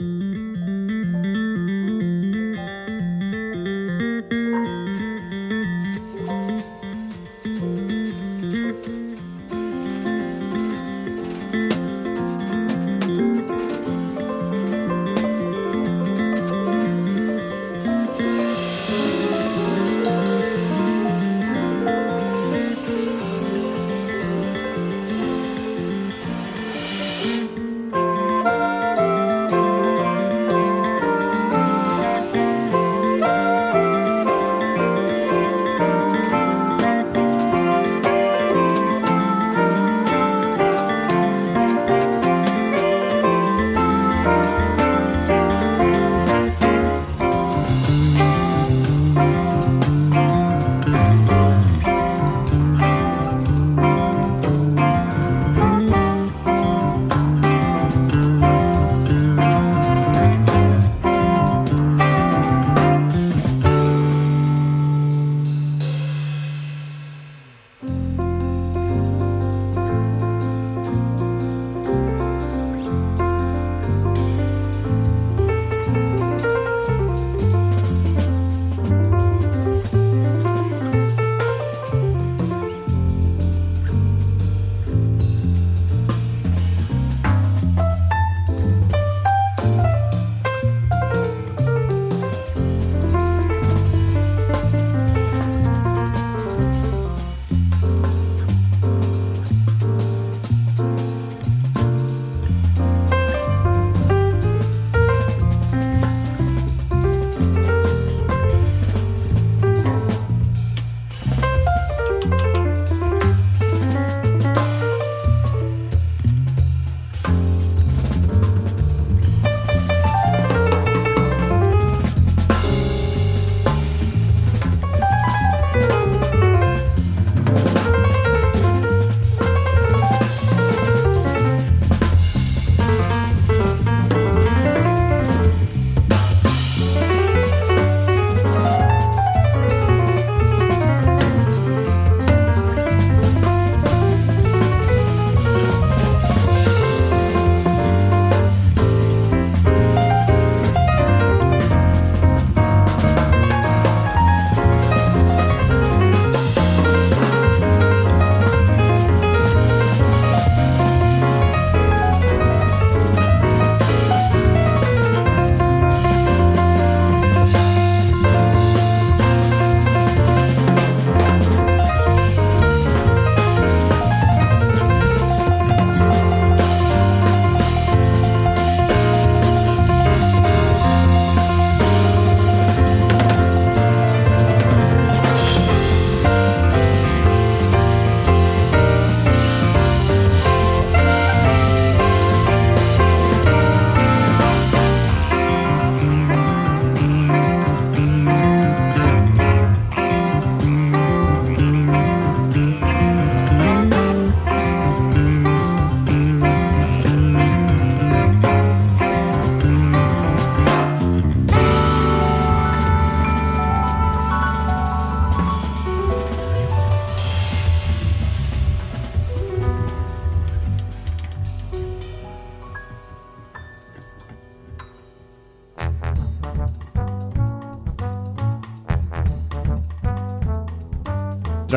Mm-hmm.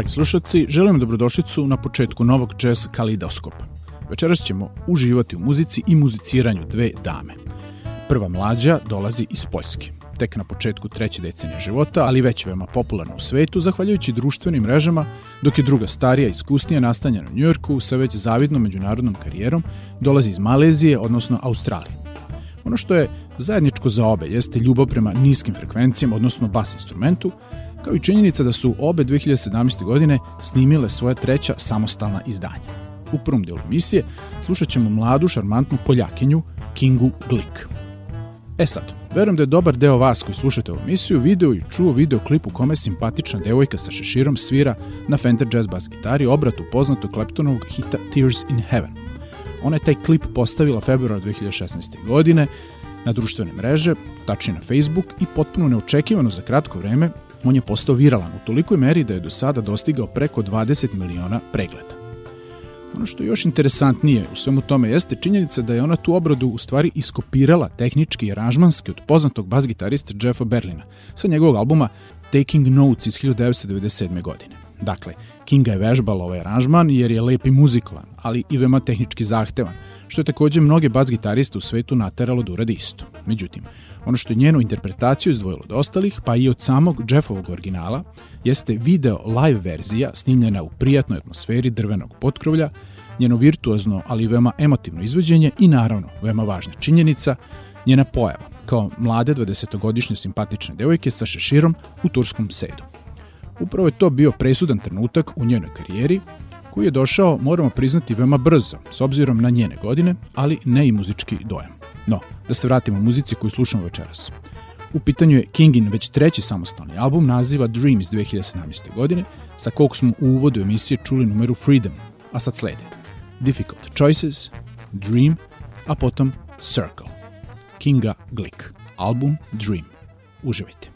Dragi slušalci, želim dobrodošlicu na početku novog jazz kalidoskopa. Večeras ćemo uživati u muzici i muziciranju dve dame. Prva mlađa dolazi iz Poljske, tek na početku treće decenije života, ali već veoma popularna u svetu, zahvaljujući društvenim mrežama, dok je druga starija, iskusnija, nastanjena u Njujorku sa već zavidnom međunarodnom karijerom, dolazi iz Malezije, odnosno Australije. Ono što je zajedničko za obe jeste ljubav prema niskim frekvencijama, odnosno bas instrumentu, kao i činjenica da su obe 2017. godine snimile svoje treća samostalna izdanja. U prvom delu emisije slušat ćemo mladu, šarmantnu Poljakinju Kingu Glick. E sad, verujem da je dobar deo vas koji slušate ovu emisiju video i čuo video klip u kome simpatična devojka sa šeširom svira na Fender Jazz Bass gitari obratu poznatog Kleptonovog hita Tears in Heaven. Ona je taj klip postavila februara 2016. godine na društvene mreže, tačnije na Facebook i potpuno neočekivano za kratko vreme on je postao viralan u tolikoj meri da je do sada dostigao preko 20 miliona pregleda. Ono što je još interesantnije u svemu tome jeste činjenica da je ona tu obradu u stvari iskopirala tehnički i aranžmanski od poznatog bas gitarista Jeffa Berlina sa njegovog albuma Taking Notes iz 1997. godine. Dakle, Kinga je vežbala ovaj aranžman jer je lep i muzikovan, ali i veoma tehnički zahtevan, što je takođe mnoge bas gitariste u svetu nateralo da uradi isto. Međutim, ono što je njenu interpretaciju izdvojilo od ostalih, pa i od samog Jeffovog originala, jeste video live verzija snimljena u prijatnoj atmosferi drvenog potkrovlja, njeno virtuozno, ali veoma emotivno izvođenje i naravno, veoma važna činjenica, njena pojava, kao mlade 20-godišnje simpatične devojke sa šeširom u turskom sedu. Upravo je to bio presudan trenutak u njenoj karijeri, koji je došao, moramo priznati, veoma brzo, s obzirom na njene godine, ali ne i muzički dojam. No, da se vratimo muzici koju slušamo večeras. U pitanju je Kingin već treći samostalni album naziva Dream iz 2017. godine, sa kog smo u uvodu emisije čuli numeru Freedom, a sad slede Difficult Choices, Dream, a potom Circle. Kinga Glick, album Dream. Uživajte.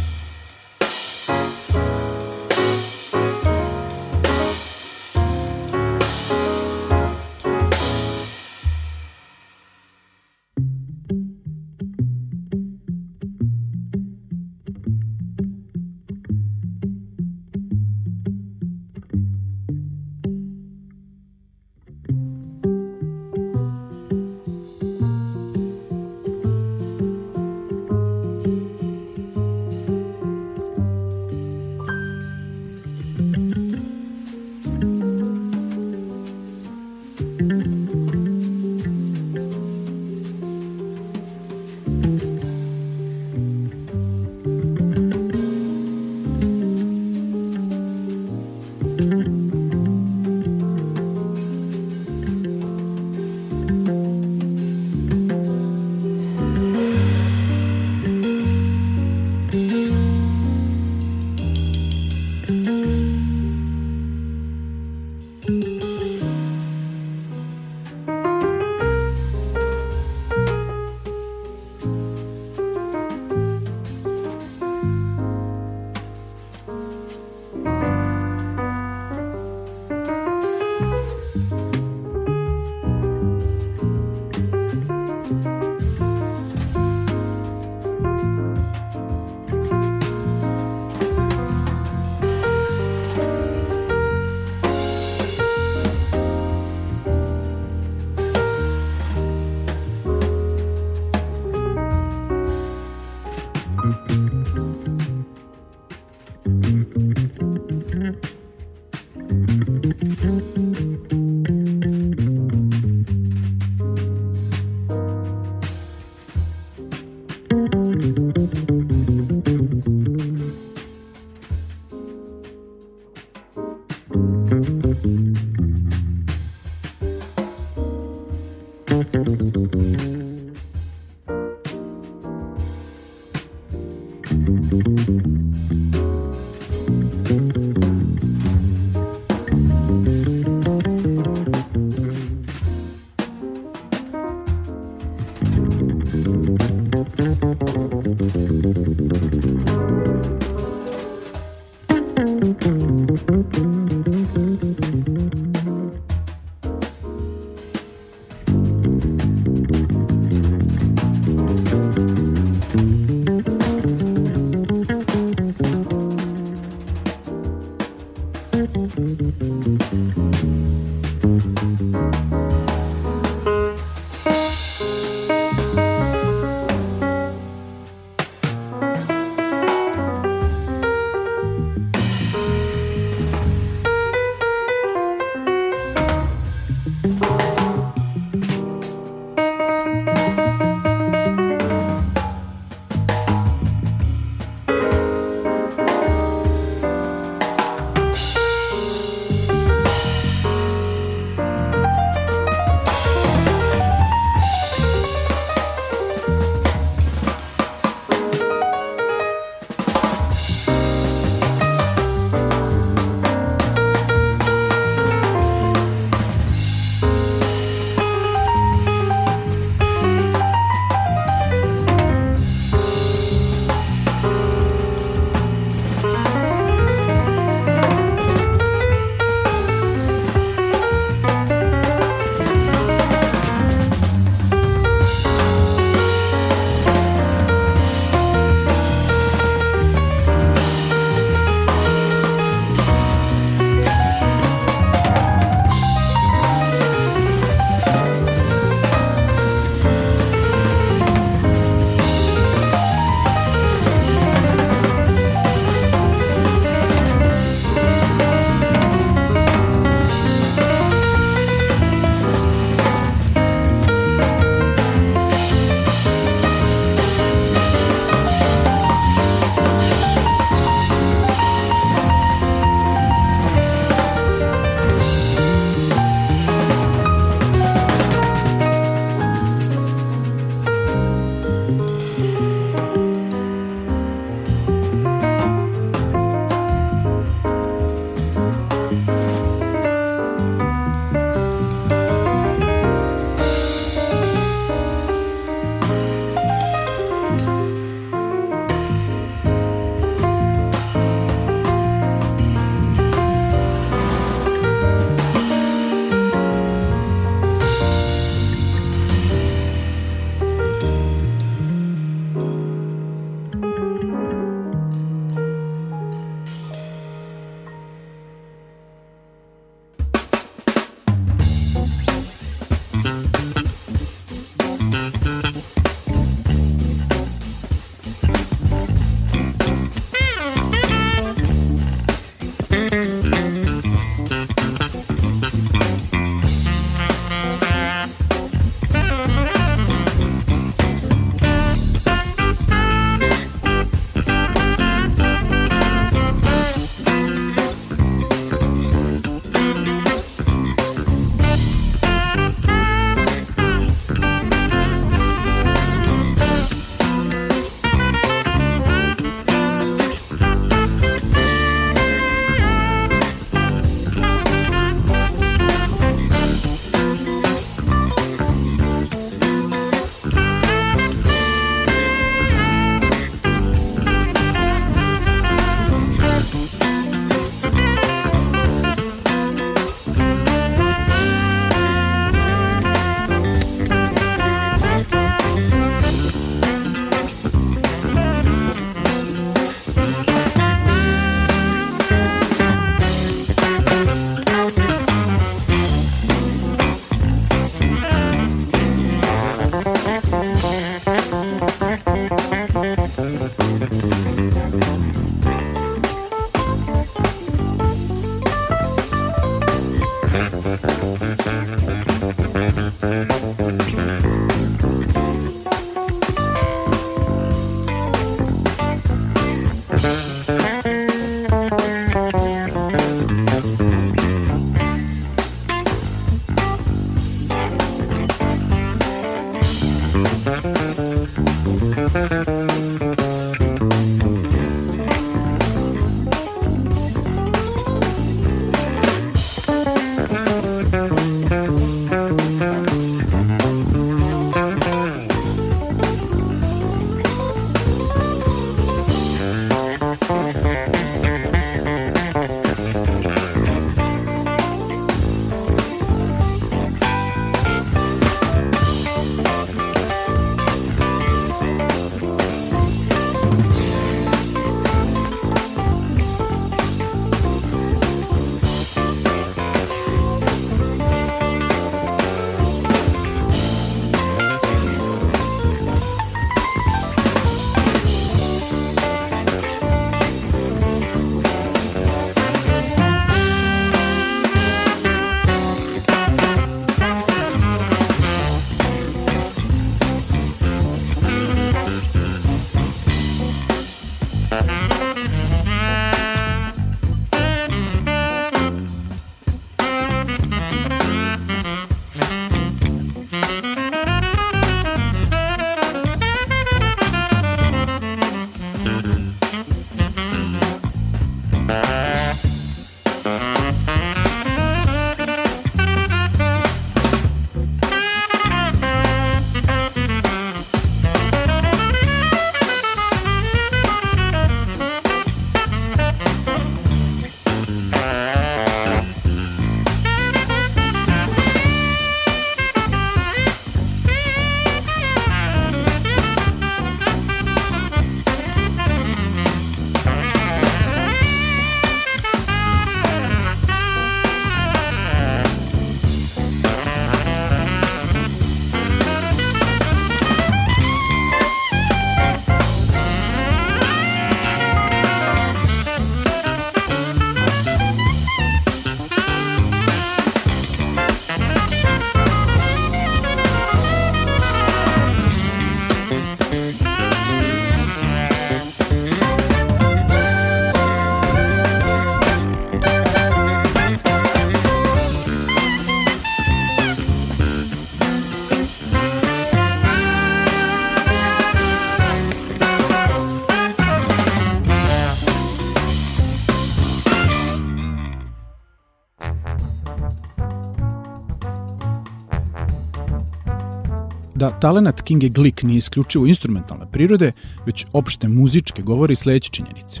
Da talenat Kinge Glick nije isključivo instrumentalne prirode, već opšte muzičke govori sledeće činjenice.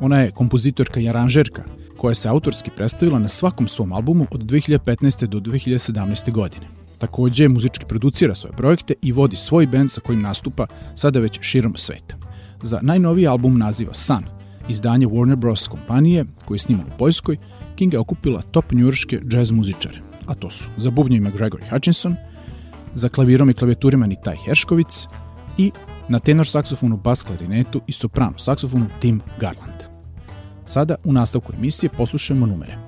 Ona je kompozitorka i aranžerka, koja se autorski predstavila na svakom svom albumu od 2015. do 2017. godine. Takođe, muzički producira svoje projekte i vodi svoj bend sa kojim nastupa sada već širom sveta. Za najnoviji album naziva Sun, izdanje Warner Bros. kompanije, koji je sniman u Poljskoj, King je okupila top njurške jazz muzičare, a to su za bubnjima Gregory Hutchinson, za klavirom i klavijaturima Nitaj Herškovic i na tenor saksofonu, bas klarinetu i soprano saksofonu Tim Garland. Sada u nastavku emisije poslušajmo numere.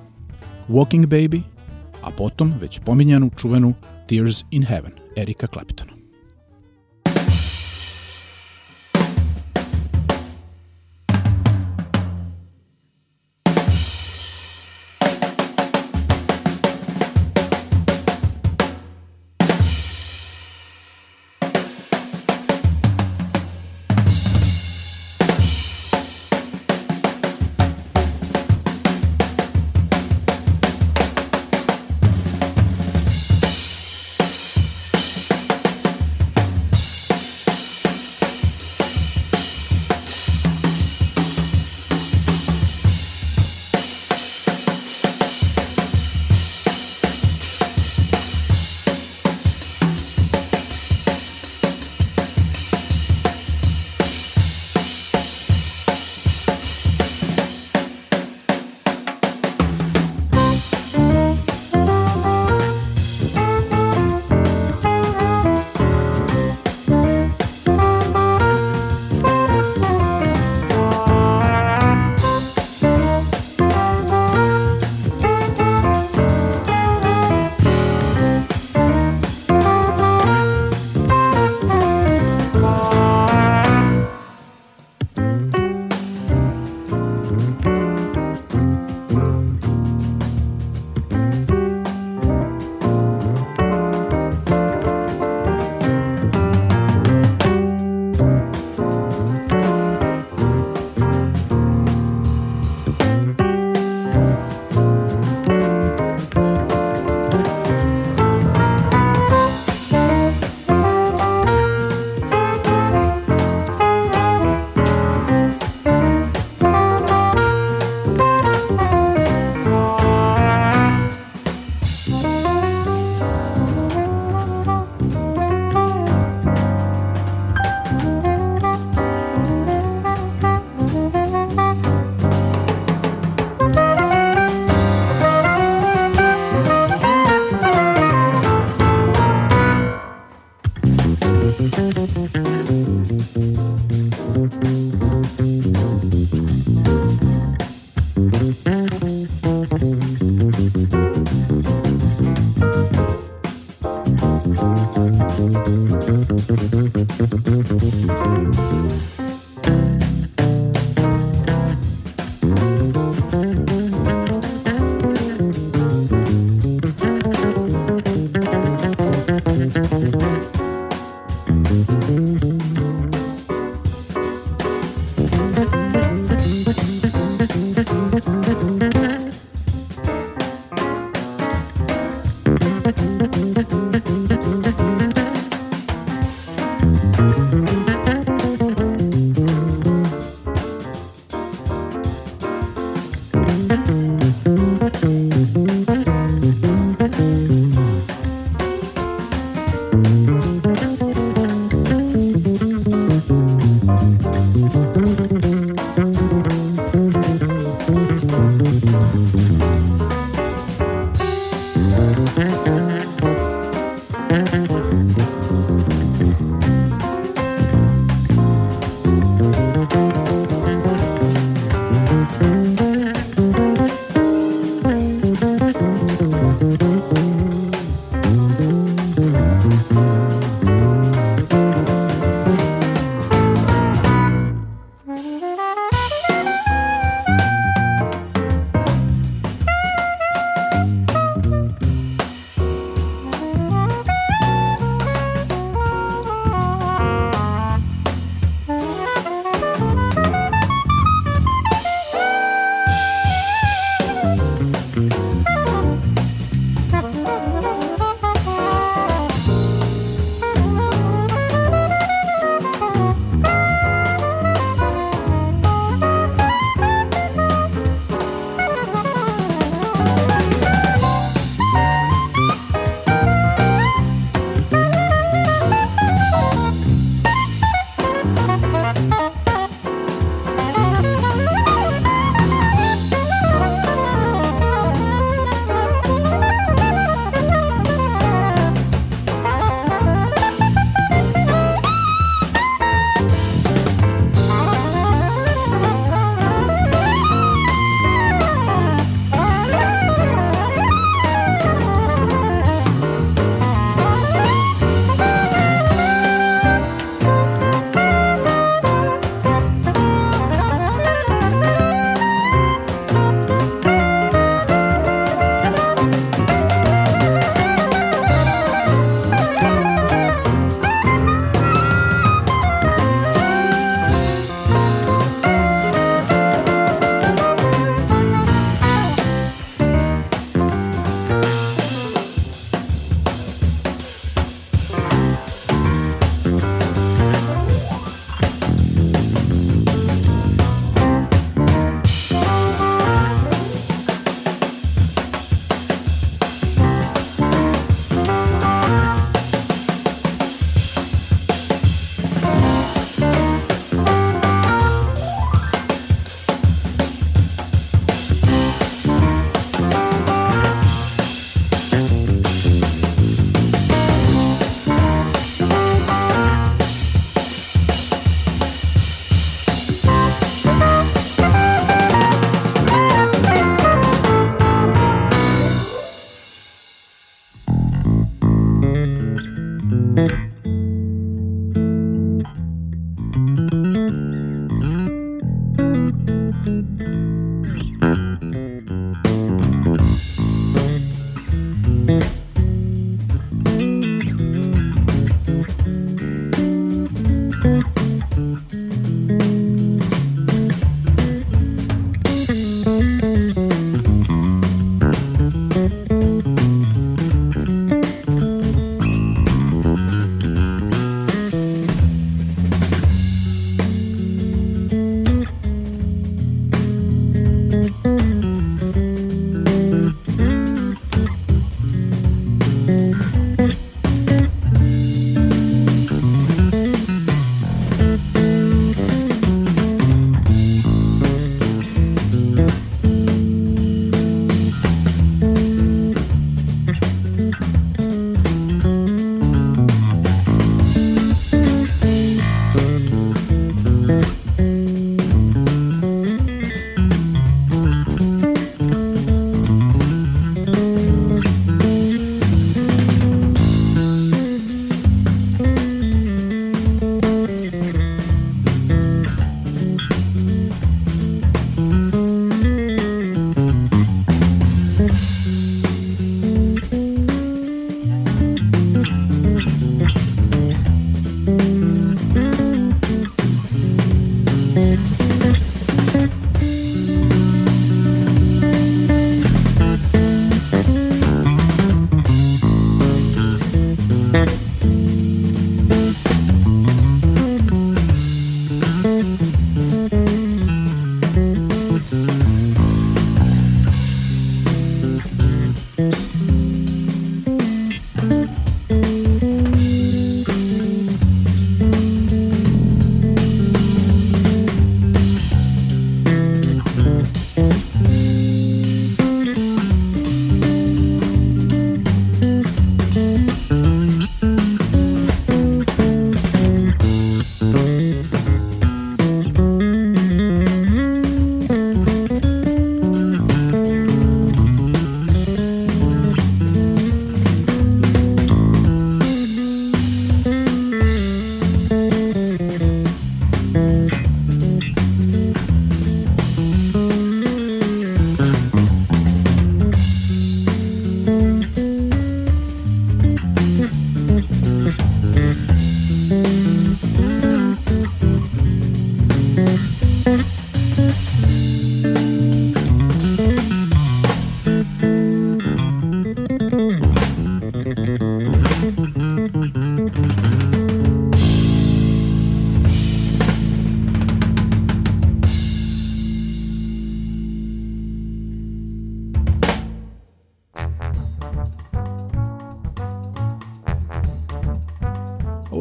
Walking Baby, a potom već pominjanu čuvenu Tears in Heaven Erika Claptona.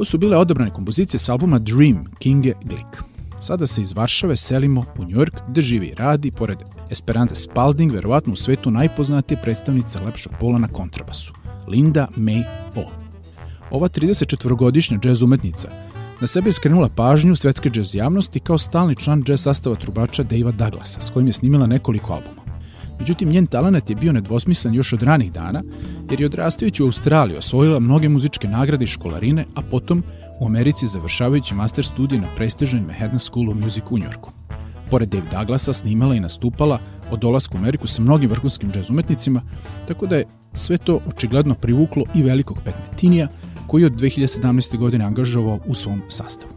Su bile odabrane kompozicije s albuma Dream Kinge Glick. Sada se iz Varšave selimo u Njujork, gde živi i radi, pored Esperanza Spalding, verovatno u svetu najpoznatije predstavnica lepšog pola na kontrabasu, Linda May O. Ova 34-godišnja džez umetnica na sebe je skrenula pažnju svetske džez javnosti kao stalni član džez sastava trubača Davea Douglasa, s kojim je snimila nekoliko albuma. Međutim, njen talent je bio nedvosmislen još od ranih dana, jer je odrastajući u Australiji osvojila mnoge muzičke nagrade i školarine, a potom u Americi završavajući master studije na prestižnoj Manhattan School of Music u Njorku. Pored Dave Douglasa snimala i nastupala od dolasku u Ameriku sa mnogim vrhunskim džez umetnicima, tako da je sve to očigledno privuklo i velikog petmetinija koji od 2017. godine angažovao u svom sastavu.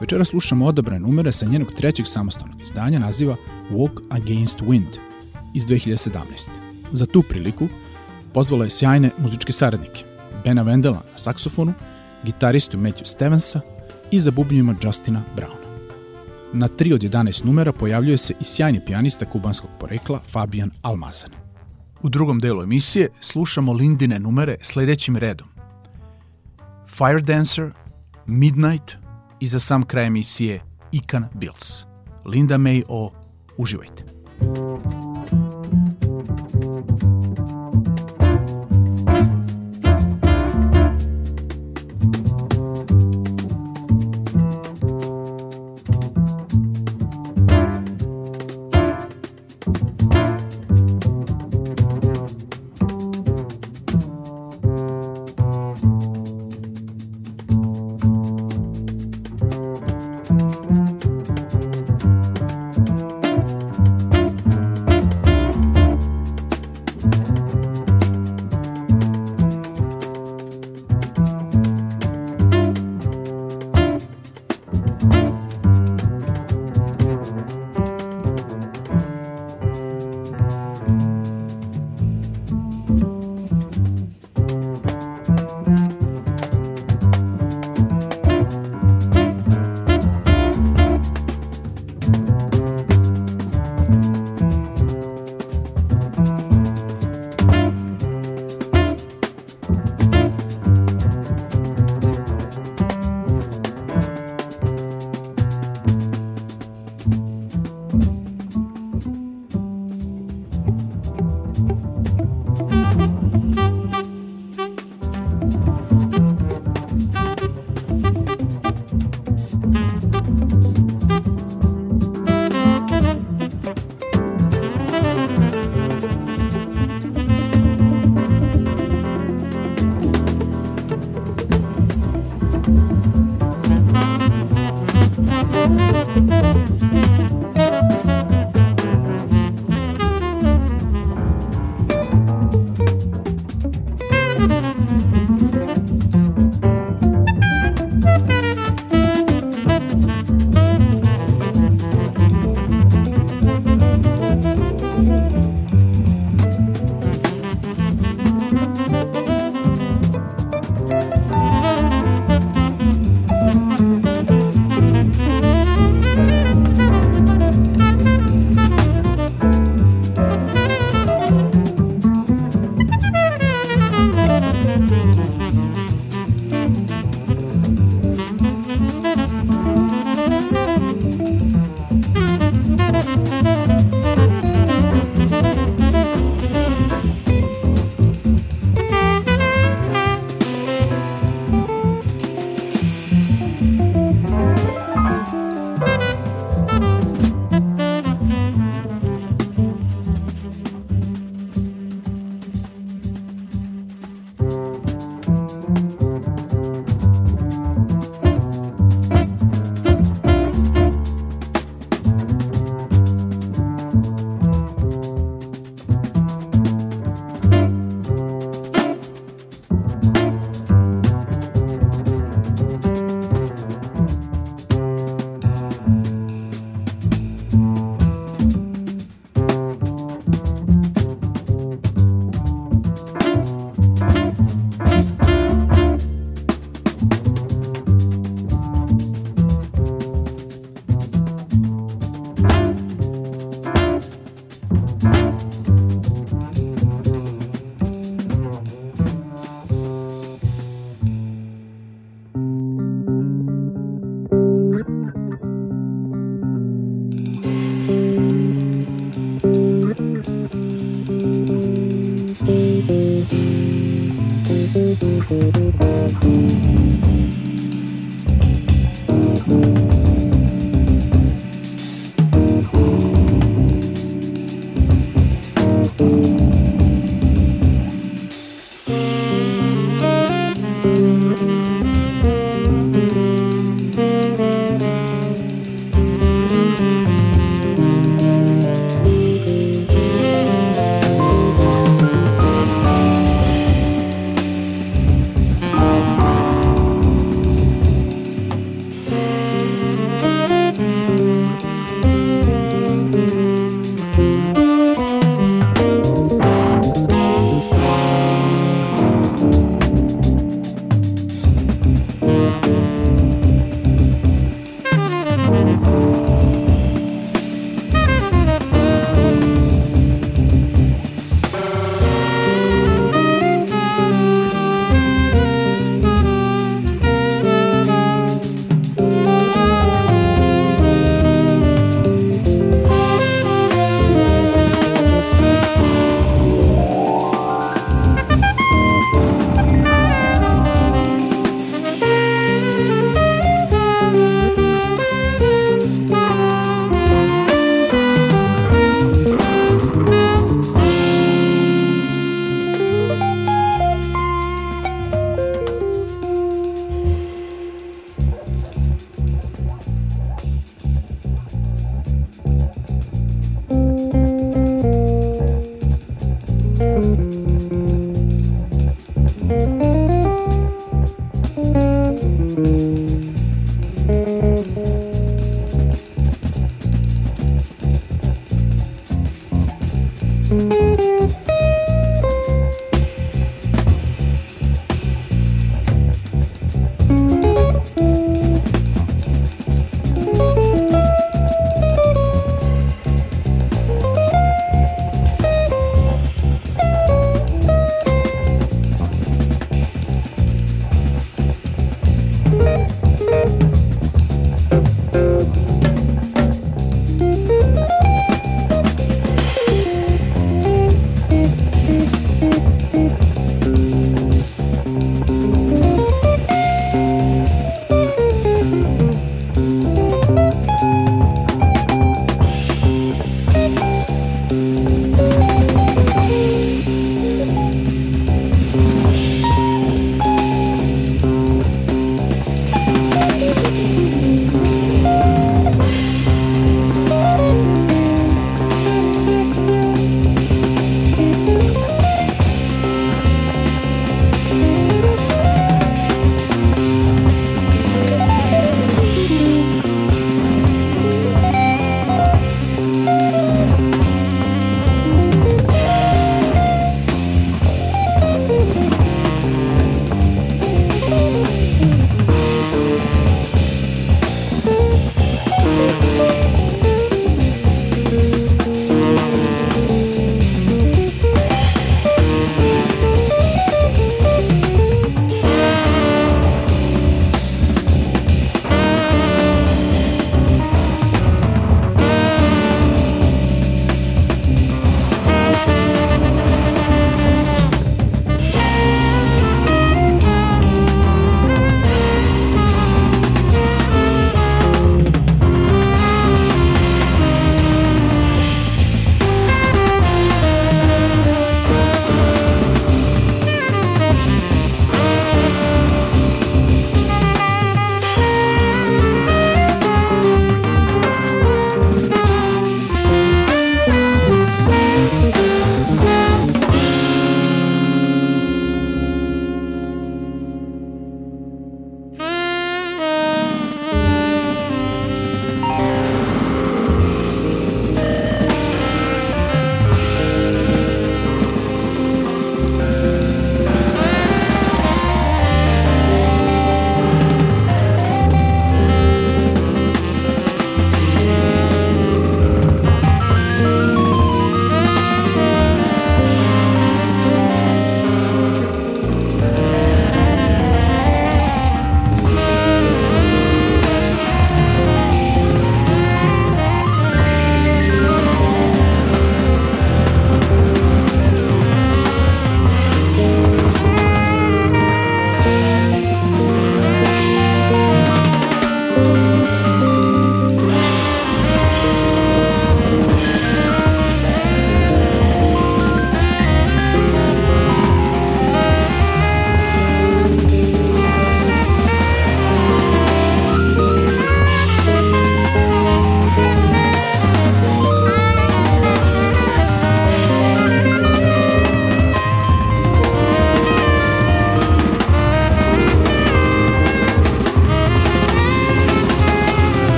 Večera slušamo odabrane numere sa njenog trećeg samostalnog izdanja naziva Walk Against Wind iz 2017. Za tu priliku pozvala je sjajne muzičke saradnike, Bena Wendela na saksofonu, gitaristu Matthew Stevensa i za bubnjima Justina Browna. Na 3 od 11 numera pojavljuje se i sjajni pijanista kubanskog porekla Fabian Almazan. U drugom delu emisije slušamo Lindine numere sledećim redom. Fire Dancer, Midnight i za sam kraj emisije Ikan Bills. Linda May o Uživajte.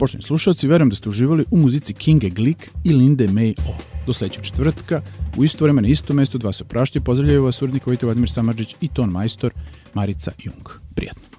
Poštovni slušalci, verujem da ste uživali u muzici Kinga Glick i Linde May O. Do sledećeg četvrtka, u isto vreme na isto mesto, dva se opraštaju, pozdravljaju vas urednik Vojte Vladimir Samadžić i ton majstor Marica Jung. Prijatno.